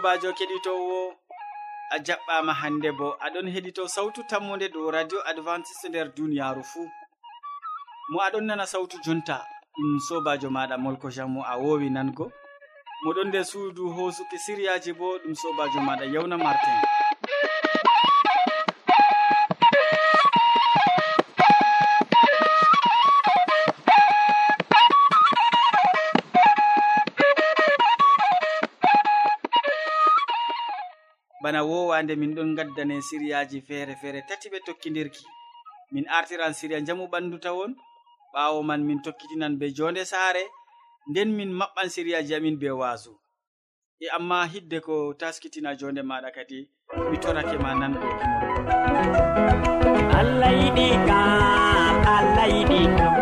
sobajo keɗitowo a jaɓɓama hande bo aɗon heɗito sawtu tammude dow radio advantice nder duniyaru fuu mo aɗon nana sawtu jonta ɗum sobajo maɗa molko jammo a wowi nango. Moɗon nder suudu hosuki siriyaji bo ɗum sobajo maɗa yewna martin bana wowande min ɗon gaddane siriyaji feere feere tati ɓe tokkidirki. Min artiran siriya jamu ɓandu tawon ɓawo man min tokkitinan be jonde saare nden min maɓɓan siriyaji amin be waasu. E amma hidde ko taskitina jonde maɗa kadi mi torake ma nangoki e allah yiɗi ka allah yiɗi kam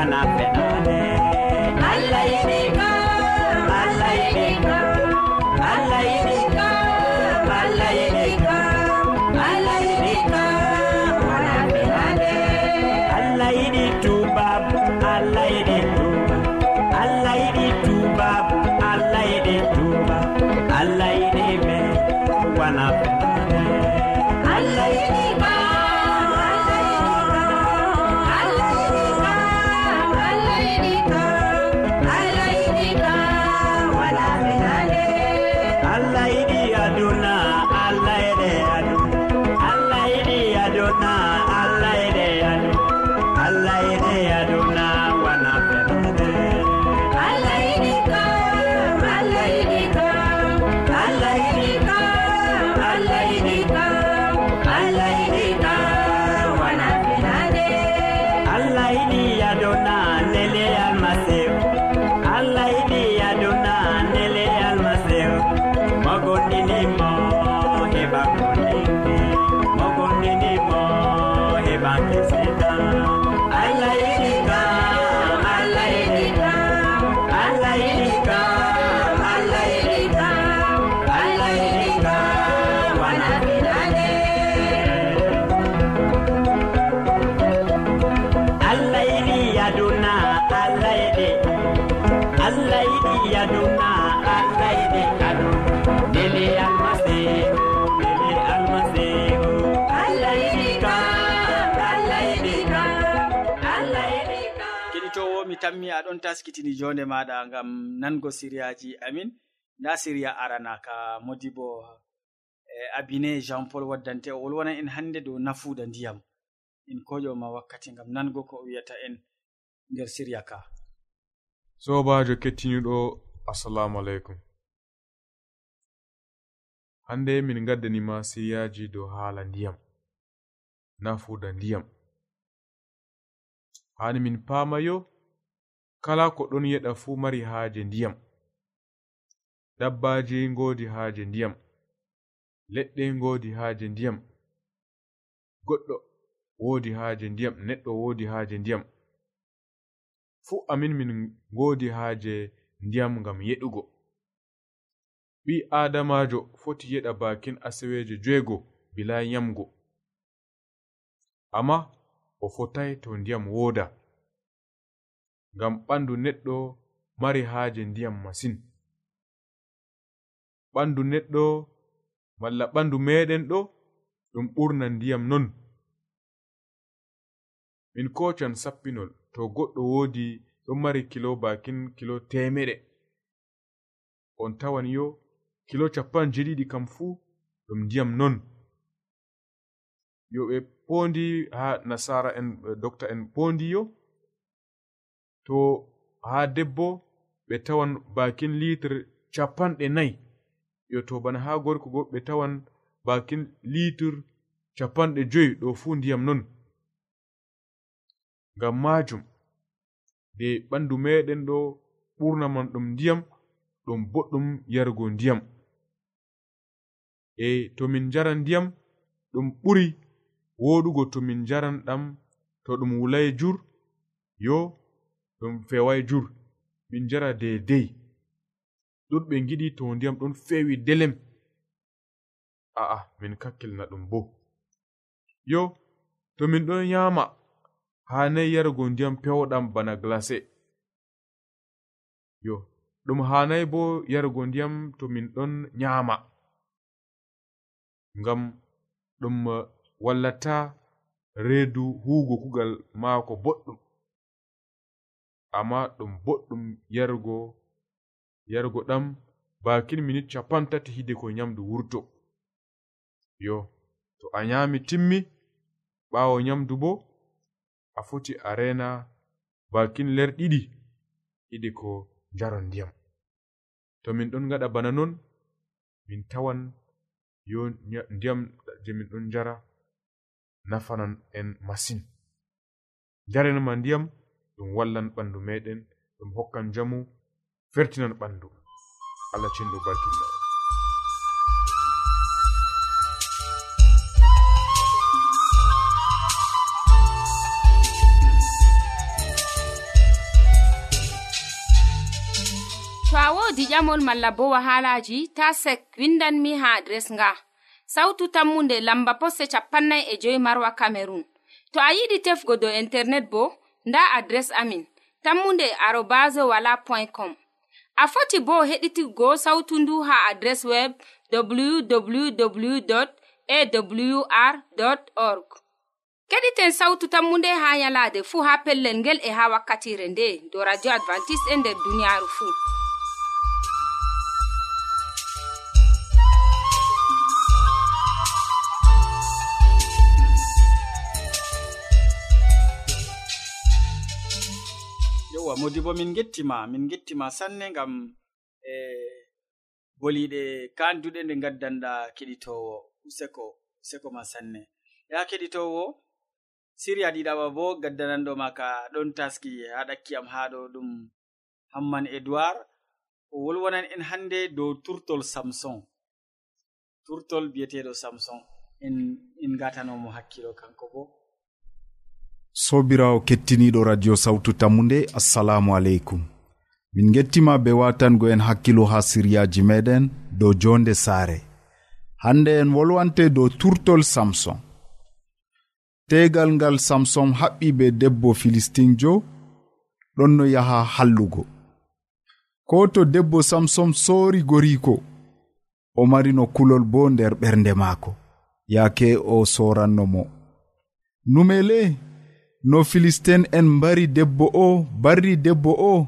mana tammi aɗon taskitini jonde maɗa ngam nango siriyaji amin. Nda siriya aranaka modi bo e, abine jean paul waddante o wolwona en hande dow nafuda ndiyam. En koƴoma wakkati ngam nango ko o wiyata en nder siriya ka. Sobajo kettiniɗo assalamu aleykum. Hande min gaddanima siriyaji dow haala ndiyam nafuda ndiyam. Hani min paamayo kala ko ɗon yeɗa fuu mari haaje ndiyam. Dabbaji ngoodi haaje ndiyam. Leɗɗe ngoodi haaje ndiyam. Goɗɗo woodi haaje ndiyam neɗɗo woodi haaje ndiyam. Fuu amin min ngoodi haaje ndiyam ngam yeɗugo. Ɓi adamajo foti yeɗa bakin aseweje joego bila yamgo amma o fotai to ndiyam wooda. ngam ɓandu neɗɗo mari haaje ndiyam masin. Ɓandu neɗɗo malla ɓandu meɗen ɗo ɗum ɓurna ndiyam non. Min kocan sappinol to goɗɗo woodi ɗon mari kilo bakin kilo temeɗe. On tawan yo kilo capan jeɗiɗi kam fuu ɗum ndiyam non. Yo ɓe pondi ha nasara en docta en pondi yo to haa debbo ɓe tawan bakin litre capanɗe nayi yo to bana haa gorko go ɓe tawan bakin litre capanɗe joyi ɗo fuu ndiyam non. Ngam maajum de ɓandu meɗen ɗo ɓurna man ɗum ndiyam ɗum boɗɗum yarugo ndiyam. E to min njaran ndiyam ɗum ɓuri woɗugo to min njaran ɗam to ɗum wulay jur yo ɗum fewai jur min jara dedei ɗuɗɓe giɗi to ndiyam ɗon fewi delem. A'a min kakkilna ɗum bo. Yo to min ɗon yama hanai yarugo ndiyam pewɗam bana glacé yo ɗum hanai bo yarugo ndiyam to min ɗon nyama. Ngam ɗum wallata reedu huugo kugal maako boɗɗum. amma ɗum boɗɗum yarugo yarugo ɗam bakin minit capan tati hide ko nyamdu wurto. Yo to a nyami timmi ɓawo nyamdu bo a foti a rena bakin ler ɗiɗi hide ko jaron ndiyam. To min ɗon gaɗa bana non min tawan yo ndiyam je min ɗon jara nafanan en masin. Jarenma ndiyam ɗum wallan ɓandu meɗen ɗum hokkan jamu fertinan ɓandu. Allah cinɗo barkilla en. To a wodi ƴamol malla bo wahalaji ta sek windanmi ha adres nga. Sautu tammunde lamba posse capannay e joyi marwa camerun to a yiɗi tefgo dow internet bo nda adres amin tammunde arobase wala point com. A foti bo heɗitigo sautu ndu ha adres web www awr org. Keɗiten sautu tammu nde ha nyalaade fuu ha pellel ngel e ha wakkatire nde do radio advantice'e e nder duniyaaru fuu yewwa modi bo min gettima min gettima sanne ngam e boliɗe kanduɗe nde gaddanɗa keɗitowo useko useko ma sanne. Ya keɗitowo siriya ɗiɗaɓa bo gaddananɗo ma ka ɗon taski ha ɗakkiyam ha ɗo ɗum hamman edoird o wolwonan en hande dow turtol samson. Turtol biyeteɗo samson. En en gatanomo hakkilo kanko bo. sobirawo kettiniɗo radio sawtu tammunde assalamu aleykum. Min gettima be watango en hakkilo ha siryaji meɗen dow jonde saare. Hande en wolwante dow turtol samson. Tegal ngal samson haɓɓi be debbo filistinjo ɗon no yaha hallugo. Ko to debbo samson soori goriko o marino kulol bo nder ɓernde maako yaake o soranno mo. Numele no filistin en mbari debbo o barri debbo o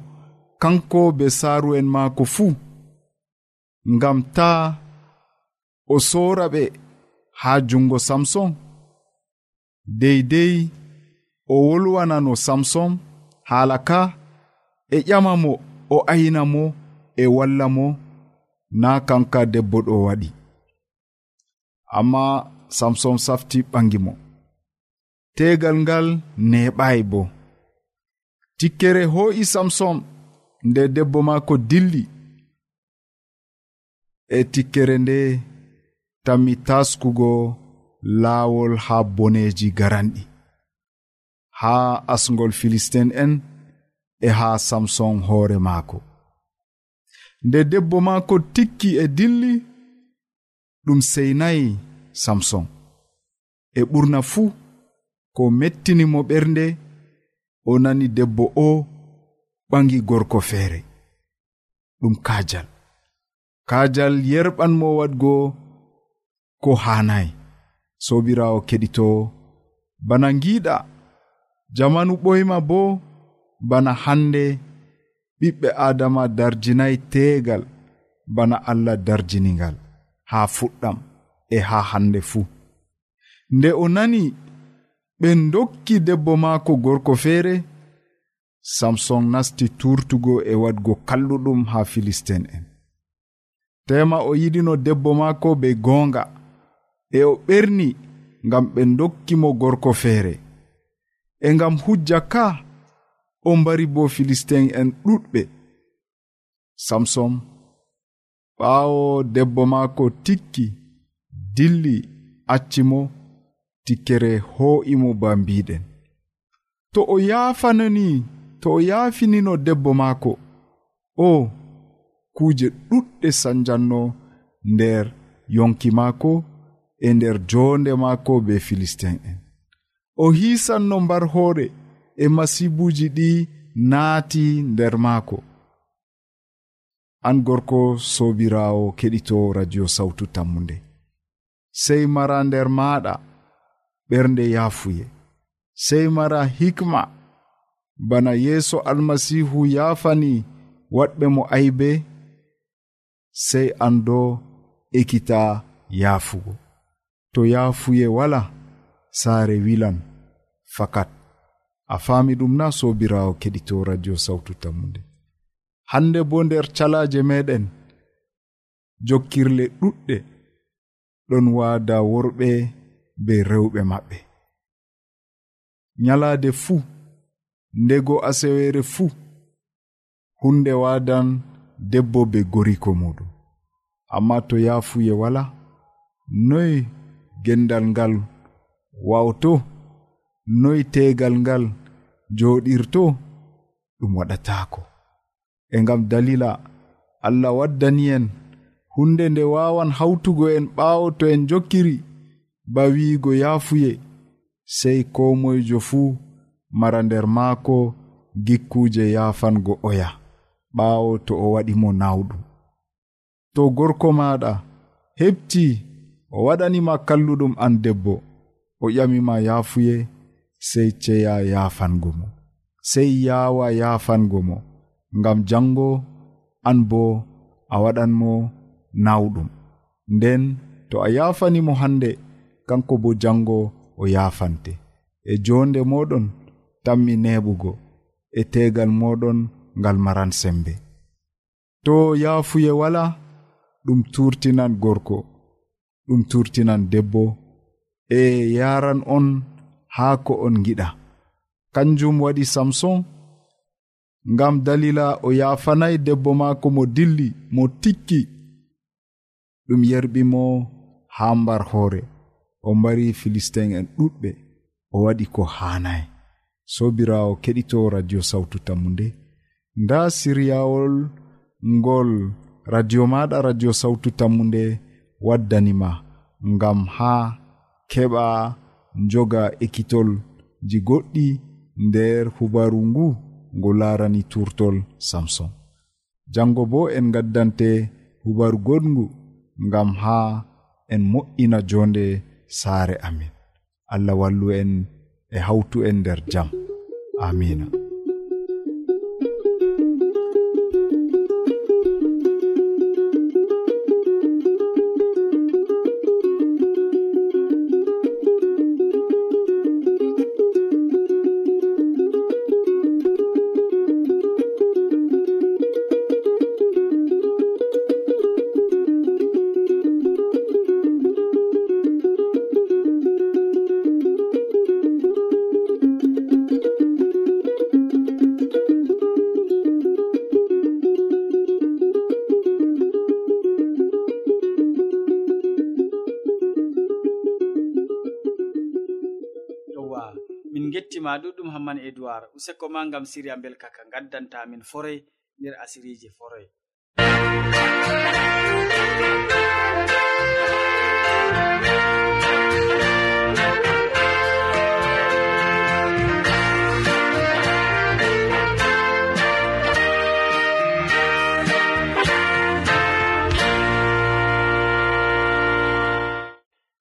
kanko be saaru en maako fuu. Ngam ta o sora ɓe haa jungo samson. Deydey o wolwanano samson haala ka e ƴama mo o ayna mo e walla mo naa kanka debbo ɗo waɗi. Amma samson safti ɓangi mo. tegal ngal neɓayi bo. Tikkere ho'i samsom nde debbo maako dilli. E tikkere nde tammi taskugo laawol haa boneeji garanɗi. Haa asgol filistin en e haa samson hoore maako. Nde debbo maako tikki e dilli ɗum seynayi samson. E ɓurna fuu ko mettinimo ɓernde o nani debbo o ɓangi gorko feere. Ɗum kaajal. Kaajal yerɓan mo wadgo ko hanayi sobirawo keɗito. Bana giiɗa jamanu ɓoyma bo bana hande ɓiɓɓe adama darjinayi teegal bana allah darjiningal haa fuɗɗam e haa hande fuu. Nde o nani ɓe dokki debbo maako gorko feere samson nasti turtugo e wadgo kalluɗum haa filistin en. Tema o yiɗino debbo maako be goonga e o ɓerni ngam ɓe dokkimo gorko feere. E ngam hujja ka o mbari bo filistin en ɗuɗɓe. Samson ɓaawo debbo maako tikki dilli accimo tikkere ho'imo ba mbiɗen. To o yaafanani to o yaafinino debbo maako o kuuje ɗuɗɗe sanjanno nder yonki maako e nder jonde maako be filistin en. O hiisanno mbar hoore e masibuji ɗi naati nder maako. An gorko sobirawo keɗito radio sawtu tammunde. Sey mara nder maɗa ɓernde yaafuye. Sey mara hikma. Bana yeeso almasihu yaafani waɗɓe mo aybe sey ando ekkita yaafugo. To yaafuye wala saare wilan fakat. A faami ɗum na sobirawo keɗito radio sawtu tammude hande bo nder calaje meɗen jokkirle ɗuɗɗe ɗon waada worɓe be rewɓe maɓɓe. Nyalaade fuu ndego asewere fuu hunde waadan debbo be goriko muɗum amma to yaafuye wala noy gendal ngal wawto noy tegal ngal joɗirto ɗum waɗatako e ngam dalila allah waddani en hunde nde wawan hawtugo en ɓaawo to en jokkiri ba wiigo yaafuye sey ko moyjo fuu mara nder maako gikkuuje yaafango oya. Ɓaawo to o waɗi mo nawɗum to gorko maaɗa heɓti o waɗanima kalluɗum an debbo. O ƴamima yaafuye sey ceya yaafango mo. Sey yaawa yaafango mo. Ngam jango an bo a waɗanmo nawɗum nden to a yaafanimo hannde kanko bo jango o yaafante e jonde moɗon tammi neɓugo e tegal moɗon ngal maran sembe. To yaafuye wala ɗum turtinan gorko ɗum turtinan debbo e yaran on haa ko on giɗa kanjum waɗi samson ngam dalila o yafanayi debbo maako mo dilli mo tikki ɗum yerɓi mo haa mbar hoore. o mbari filistin en ɗuɗɓe o waɗi ko haanayi. Sobirawo keɗito radio sawtu tammu nde. Nda siryawol ngol radio maɗa radio sawtu tammu nde waddanima ngam haa keɓa joga ekkitol ji goɗɗi nder hubaru ngu ngo larani turtol samson. Jango bo en gaddante hubaru goɗngu ngam haa en mo'ina jonde saare amin. Allah wallu en e hawtu en nder jam. Amina. hamman edoird useko ma gam siriya bel kaka gaddantamin forey nder asiriji forey.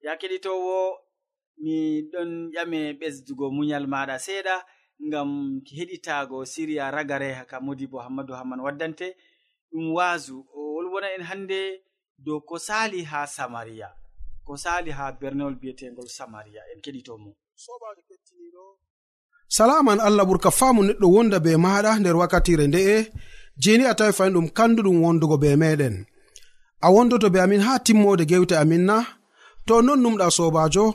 Ya keɗitowo mi ɗon ƴame ɓesdugo munyal maɗa seeɗa. ngam heɗitago siriya ragare haka modi bo hammadou hamman waddante ɗum waasu. O wolwona en hannde dow ko sali ha samariya ko sali ha bernewol bi'etegol samariya en keɗitomo. Salaman allah ɓurka faamu neɗɗo wonda be maɗa nder wakkatire nde'e jeni a tawi fayin ɗum kanduɗum wondugo be meɗen a wondoto be amin ha timmode gewte amin na. To non numɗa sobajo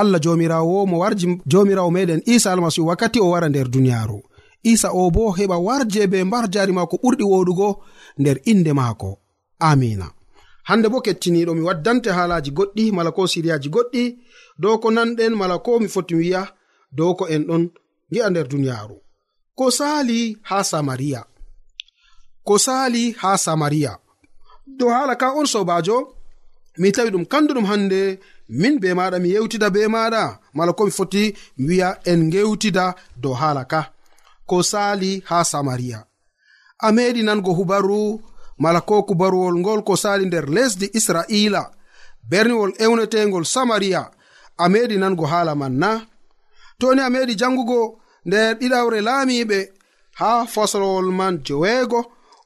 allah jomirawo mo warji jomirawo meɗen isa almasihu wakkati o wara nder duniyaru isa o bo heɓa warje be mbar jari mako ɓurɗi woɗugo nder inde maako. Amina. Hande bo kettiniɗo mi waddante haalaji goɗɗi mala ko siriyaji goɗɗi dow ko nanɗen mala ko mi foti wiya dow ko en ɗon gi'a nder duniyaru ko sali ha samariya. Ko sali ha samariya. Dow hala ka on sobajo mi tawi ɗum kanduɗum hande min be maɗa mi yewtida be maɗa. Mala komi foti mi wi'a en gewtida dow hala ka. Ko sali ha samariya a meɗi nango hubaru mala ko kubaruwol ngol ko sali nder lesdi israila. Berniwol ewnetegol samariya a meɗi nango hala man na toni a meɗi jangugo nder ɗiɗawre laamiɓe ha faslowol man joweego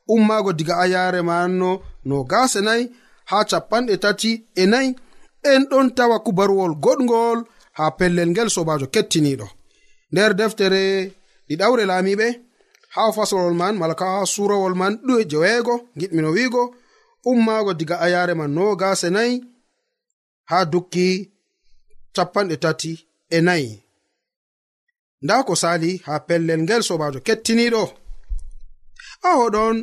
ummago diga ayare manno no gasanayi ha capanɗe tati e nayi en ɗon tawa kubaruwol goɗgol ha pellel ngel sobajo kettiniɗo. Nder deftere ɗiɗawre laamiɓe ha fasolol man mala ka surawol man ɗu jeweego giɗmino wiigo ummaago diga ayare man no gase nayi ha dukki capanɗe tati e nayi. Nda ko sali ha pellel ngel sobajo kettiniɗo. A hoɗon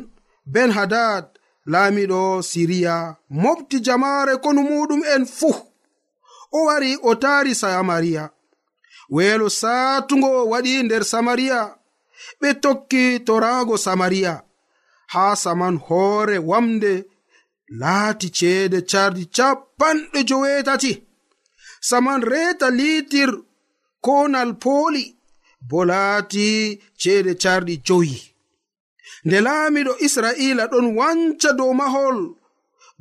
ben hadad laamiɗo siriya mofti jamaare konu muɗum en fuu. O wari o taari samariya weelo saatugo waɗi nder samariya ɓe tokki toraago samariya haa saman hoore wamde laati ceede cardi capanɗe joweetati. Saman reeta liitir konal pooli bo laati ceede carɗi joyi. nde laamiɗo israiila ɗon wanca dow mahol.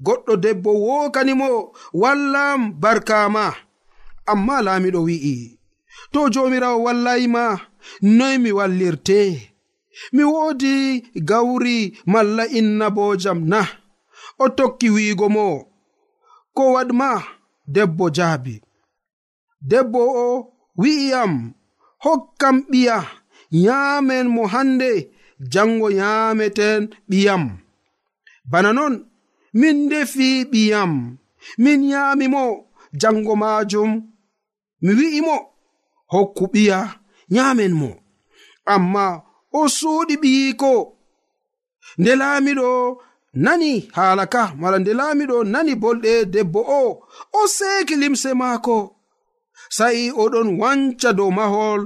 Goɗɗo debbo wookanimo wallam barkama amma laamiɗo wi'i to jomirawo wallayima noy mi wallirte? Mi woodi gawri malla innabojam na o tokki wiigo mo ko waɗma debbo jaabi. Debbo o wi'iyam hokkam ɓiya nyaamen mo hannde jango nyameten ɓiyam. Bana non min defi ɓiyam. Min nyamimo jango majum mi wi'imo hokku ɓiya nyamen mo. Amma o suuɗi ɓiyiko nde laamiɗo nani haala ka mala nde laamiɗo nani bolɗe debbo o o seeki limse maako. Sa'i oɗon wanca dow mahol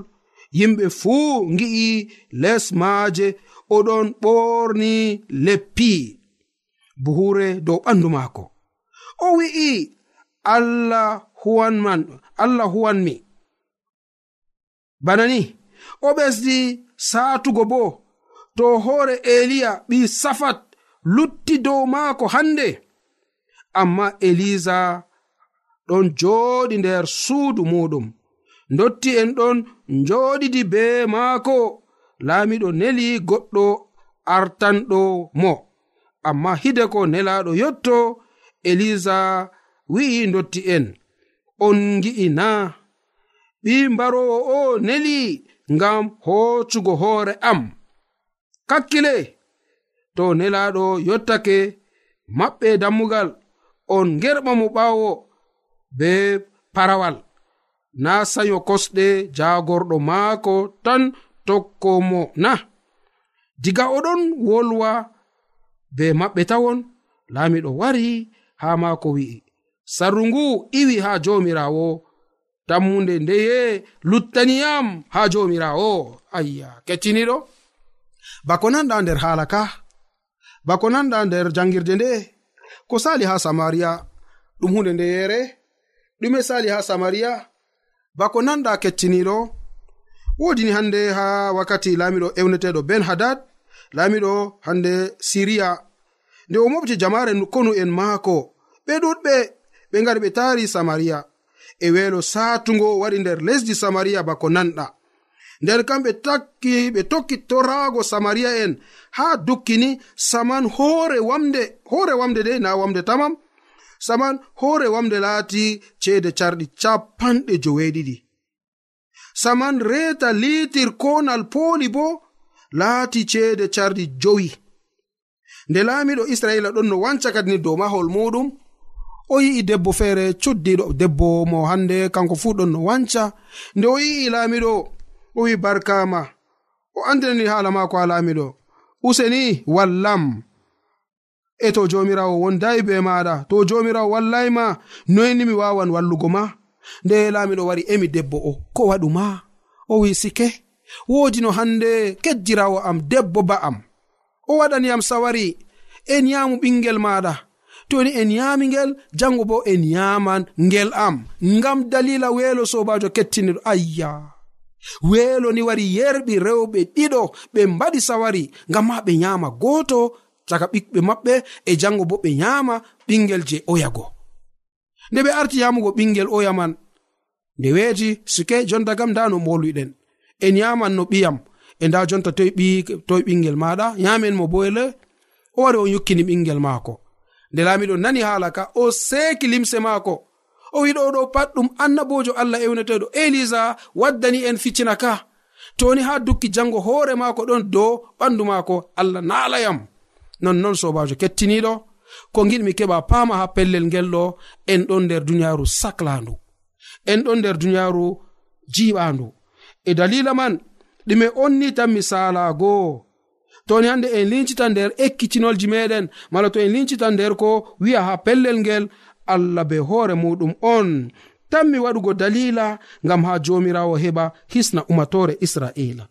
yimɓe fuu ngi'i les maaje oɗon ɓorni leppi. Buhure dow ɓandu maako. O wi'i allah huwanman allah huwanmi bana ni o ɓesdi saatugo bo to hoore eliya ɓi safat lutti dow maako hande amma elisa ɗon jooɗi nder suudu muɗum dotti en ɗon njoɗidi be maako. Laamiɗo neli goɗɗo artanɗo mo. Amma hide ko nelaɗo yotto eliza wi'i dotti en. On gi'ina ɓi mbarowo o neli ngam hoocugo hoore am. Kakkile! To nelaɗo yottake maɓɓe dammugal on ngerɓa mo ɓaawo be parawal. na sayo kosɗe jagorɗo maako tan tokkomo na. Diga oɗon wolwa be maɓɓe tawon laamiɗo wari ha maako wi'i. Sarru ngu iwi ha jomirawo tammunde ndeye luttaniyam ha jomirawo ayya kecciniɗo. Bako nanɗa nder haala ka? Bako nanɗa nder jangirde nde? Ko sali ha samariya ɗum hunde ndeyere ɗume sali ha samariya bako nanɗa kettiniɗo wodini hande ha wakkati laamiɗo ewneteɗo ben hadad laamiɗo hande siriya. Nde o mofti jamare konu en maako ɓe ɗuɗɓe ɓe ngari ɓe taari samariya e weelo saatugo waɗi nder lesdi samariya bako nanɗa. Nder kamɓe takki ɓe tokki toraago samariya en haa dukkini saman hoore wamde hoore wamde de na wamde tamam saman hoore wamde laati ceede carɗi capanɗe joweeɗiɗi. Saman reeta litir konal pooli bo laati ceede carɗi jowi. Nde laamiɗo israila ɗon no wanca kadi ni dow mahol muɗum o yi'i debbo feere cuddiɗo debbo mo hannde kanko fuu ɗon no wanca. Nde o yi'i laamiɗo o wi barkama o andinani haala maako ha laamiɗo. Useni wallam. e to jomirawo wondayi be maɗa. To jomirawo wallayima noyni mi wawan wallugo ma. Nde laamiɗo wari emi debbo o ko waɗuma o wi sike woodi no hande kejjirawo am debbo ba'am o waɗaniyam sawari en yamu ɓingel maɗa. Toni en yami ngel jango bo en yaman ngel am. Ngam dalila weelo sobajo kettiniɗo ayya! Weelo ni wari yerɓi rewɓe ɗiɗo ɓe mbaɗi sawari ngam ma ɓe yama gooto caka ɓiɓɓe maɓɓe e jango bo ɓe nyama ɓingel je oyago. Nde ɓe arti yamugo ɓingel oya man nde weeti sike jonta kam nda no molwiɗen en yaman no ɓiyam e nda jonta toy ɓingel maɗa yamen mo boyle o wari on yukkini ɓingel maako. Nde laamiɗo nani haala ka o seeki limse maako. O wiɗo ɗo pat ɗum annabojo allah ewneteɗo elisa waddani en ficcina ka? Toni ha dukki jango hoore maako ɗon dow ɓandu maako allah naalayam. nonnon sobajo kettiniɗo ko giɗmi keɓa pama ha pellel ngel ɗo en ɗon nder duniyaru saklandu en ɗon nder duniyaru jiɓandu e dalila man ɗume onni tan misalago toni hande en lincita nder ekkitinolji meɗen mala to en lincita nder ko wi'a ha pellel ngel allah be hoore muɗum on. Tanmi waɗugo dalila ngam ha jomirawo heɓa hisna umatore israila.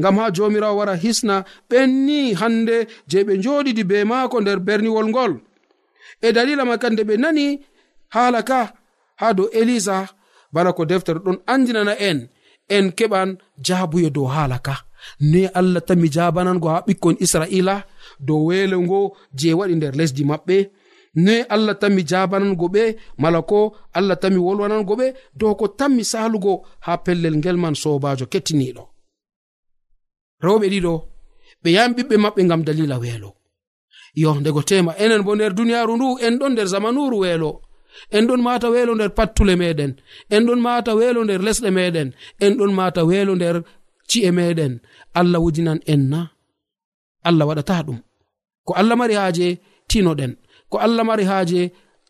ngam ha jomirawo wara hisna ɓenni hande je ɓe joɗidi be maako nder berniwol ngol. E dalila makande ɓe nani hala ka ha dow elisa bana ko deftere ɗon andinana en en keɓan jaabuye dow hala ka. Ne allah tami jabanango ha ɓikkon israila dow welo ngo je waɗi nder lesdi maɓɓe. Ne allah tanmi jabanango ɓe mala ko allah tanmi wolwanango ɓe dow ko tanmi salugo ha pellel ngel man sobajo kettiniɗo. rewɓe ɗiɗo ɓe yami ɓiɓɓe maɓɓe ngam dalila weelo. Yo ndego tema enen bo nder duniyaaru ndu en ɗon nder zamanuru weelo. En ɗon mata weelo nder pattule meɗen en ɗon mata weelo nder lesɗe meɗen en ɗon mata weelo nder ci'e meɗen allah wujinan en na. Allah waɗata ɗum. Ko allah mari haaje tinoɗen. Ko allah mari haaje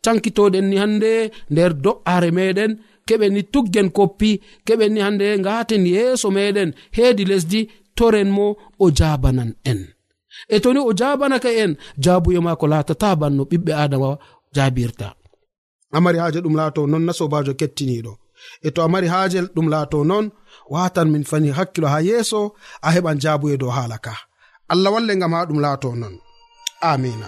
cankitoɗen ni hande nder do'are meɗen keɓen ni tuggen koppi keɓen ni hande ngaten yeeso meɗen heedi lesdi toren mo o jabanan en. E toni o jabanaka en jaabuye maako latata banno ɓiɓɓe adama jabirta amari haaje ɗum laato non na sobajo kettiniɗo e to a mari haaje ɗum laato non watan min fani hakkilo ha yeeso a heɓan jabuye dow haala ka allah walle gam ha ɗum laato non. Amina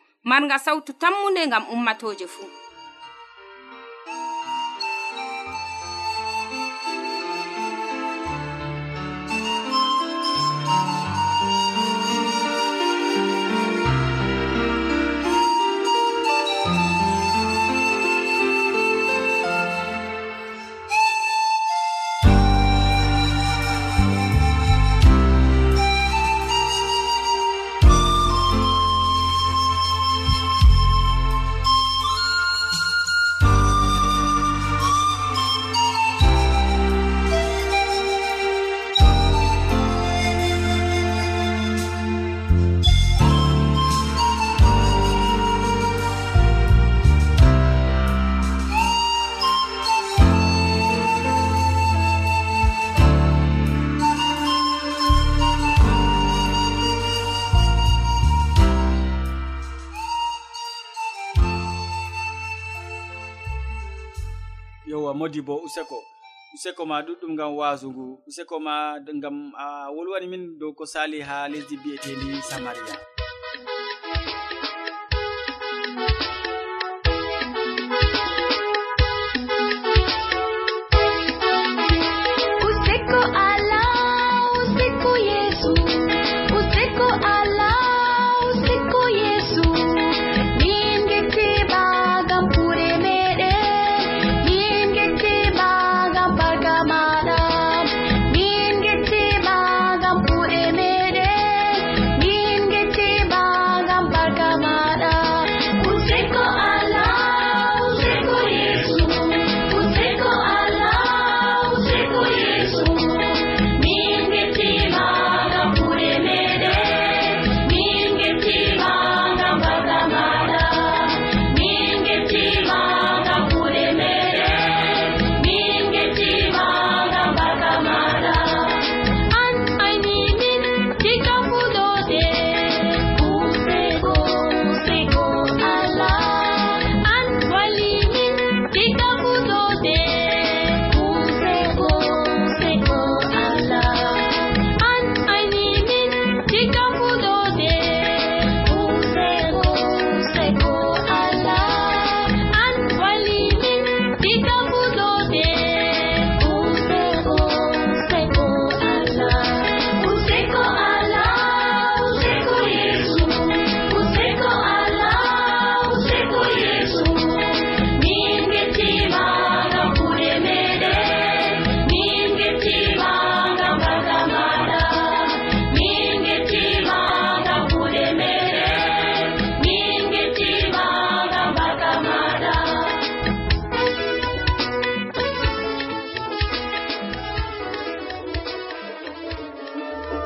marga sawtu tammunde ngam ummatoje fuu woodi bo useko. Useko ma ɗuɗɗum ngam wasungu useko ma ngam a wolwani min dow ko sali ha lesdi mbiyetendi samaria.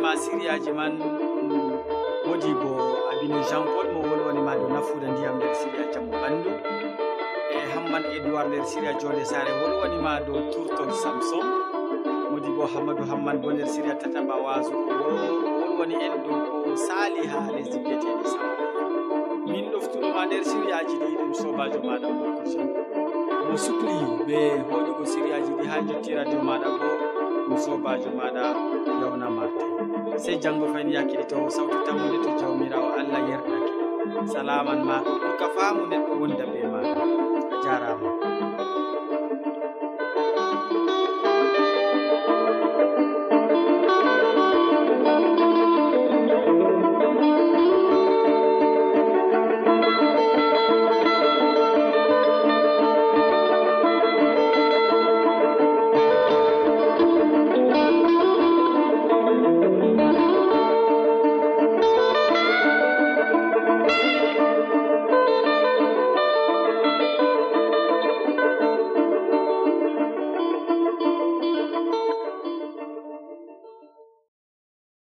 ma siriyaji man wodi bo abini jean pol mo wolwanima dow nafuda ndiyam nder siriya jammo ɓandu. E hamman edoird nder siriya jonde sare wolwanima dow tourtol samson. Modi bo hammadou hamman bo nder siriya tataba waso wolwani en dow ko sali ha lesdi biyeteɗi samaria min ɗoftuɗoma nder siriyaji ɗi ɗum sobajo maɗa mokoja mo sukli ɓe hoƴugo siriyaji ɗi ha jotti radio maɗa bo. ɗum sobajo maɗa yawna marti sey janggo fayin yakkititowo sawtu tammude to jawmirawo allah yerdake. Salaman ma ɗum ka faamu neɗɗo wonda be maɗa. A jarama.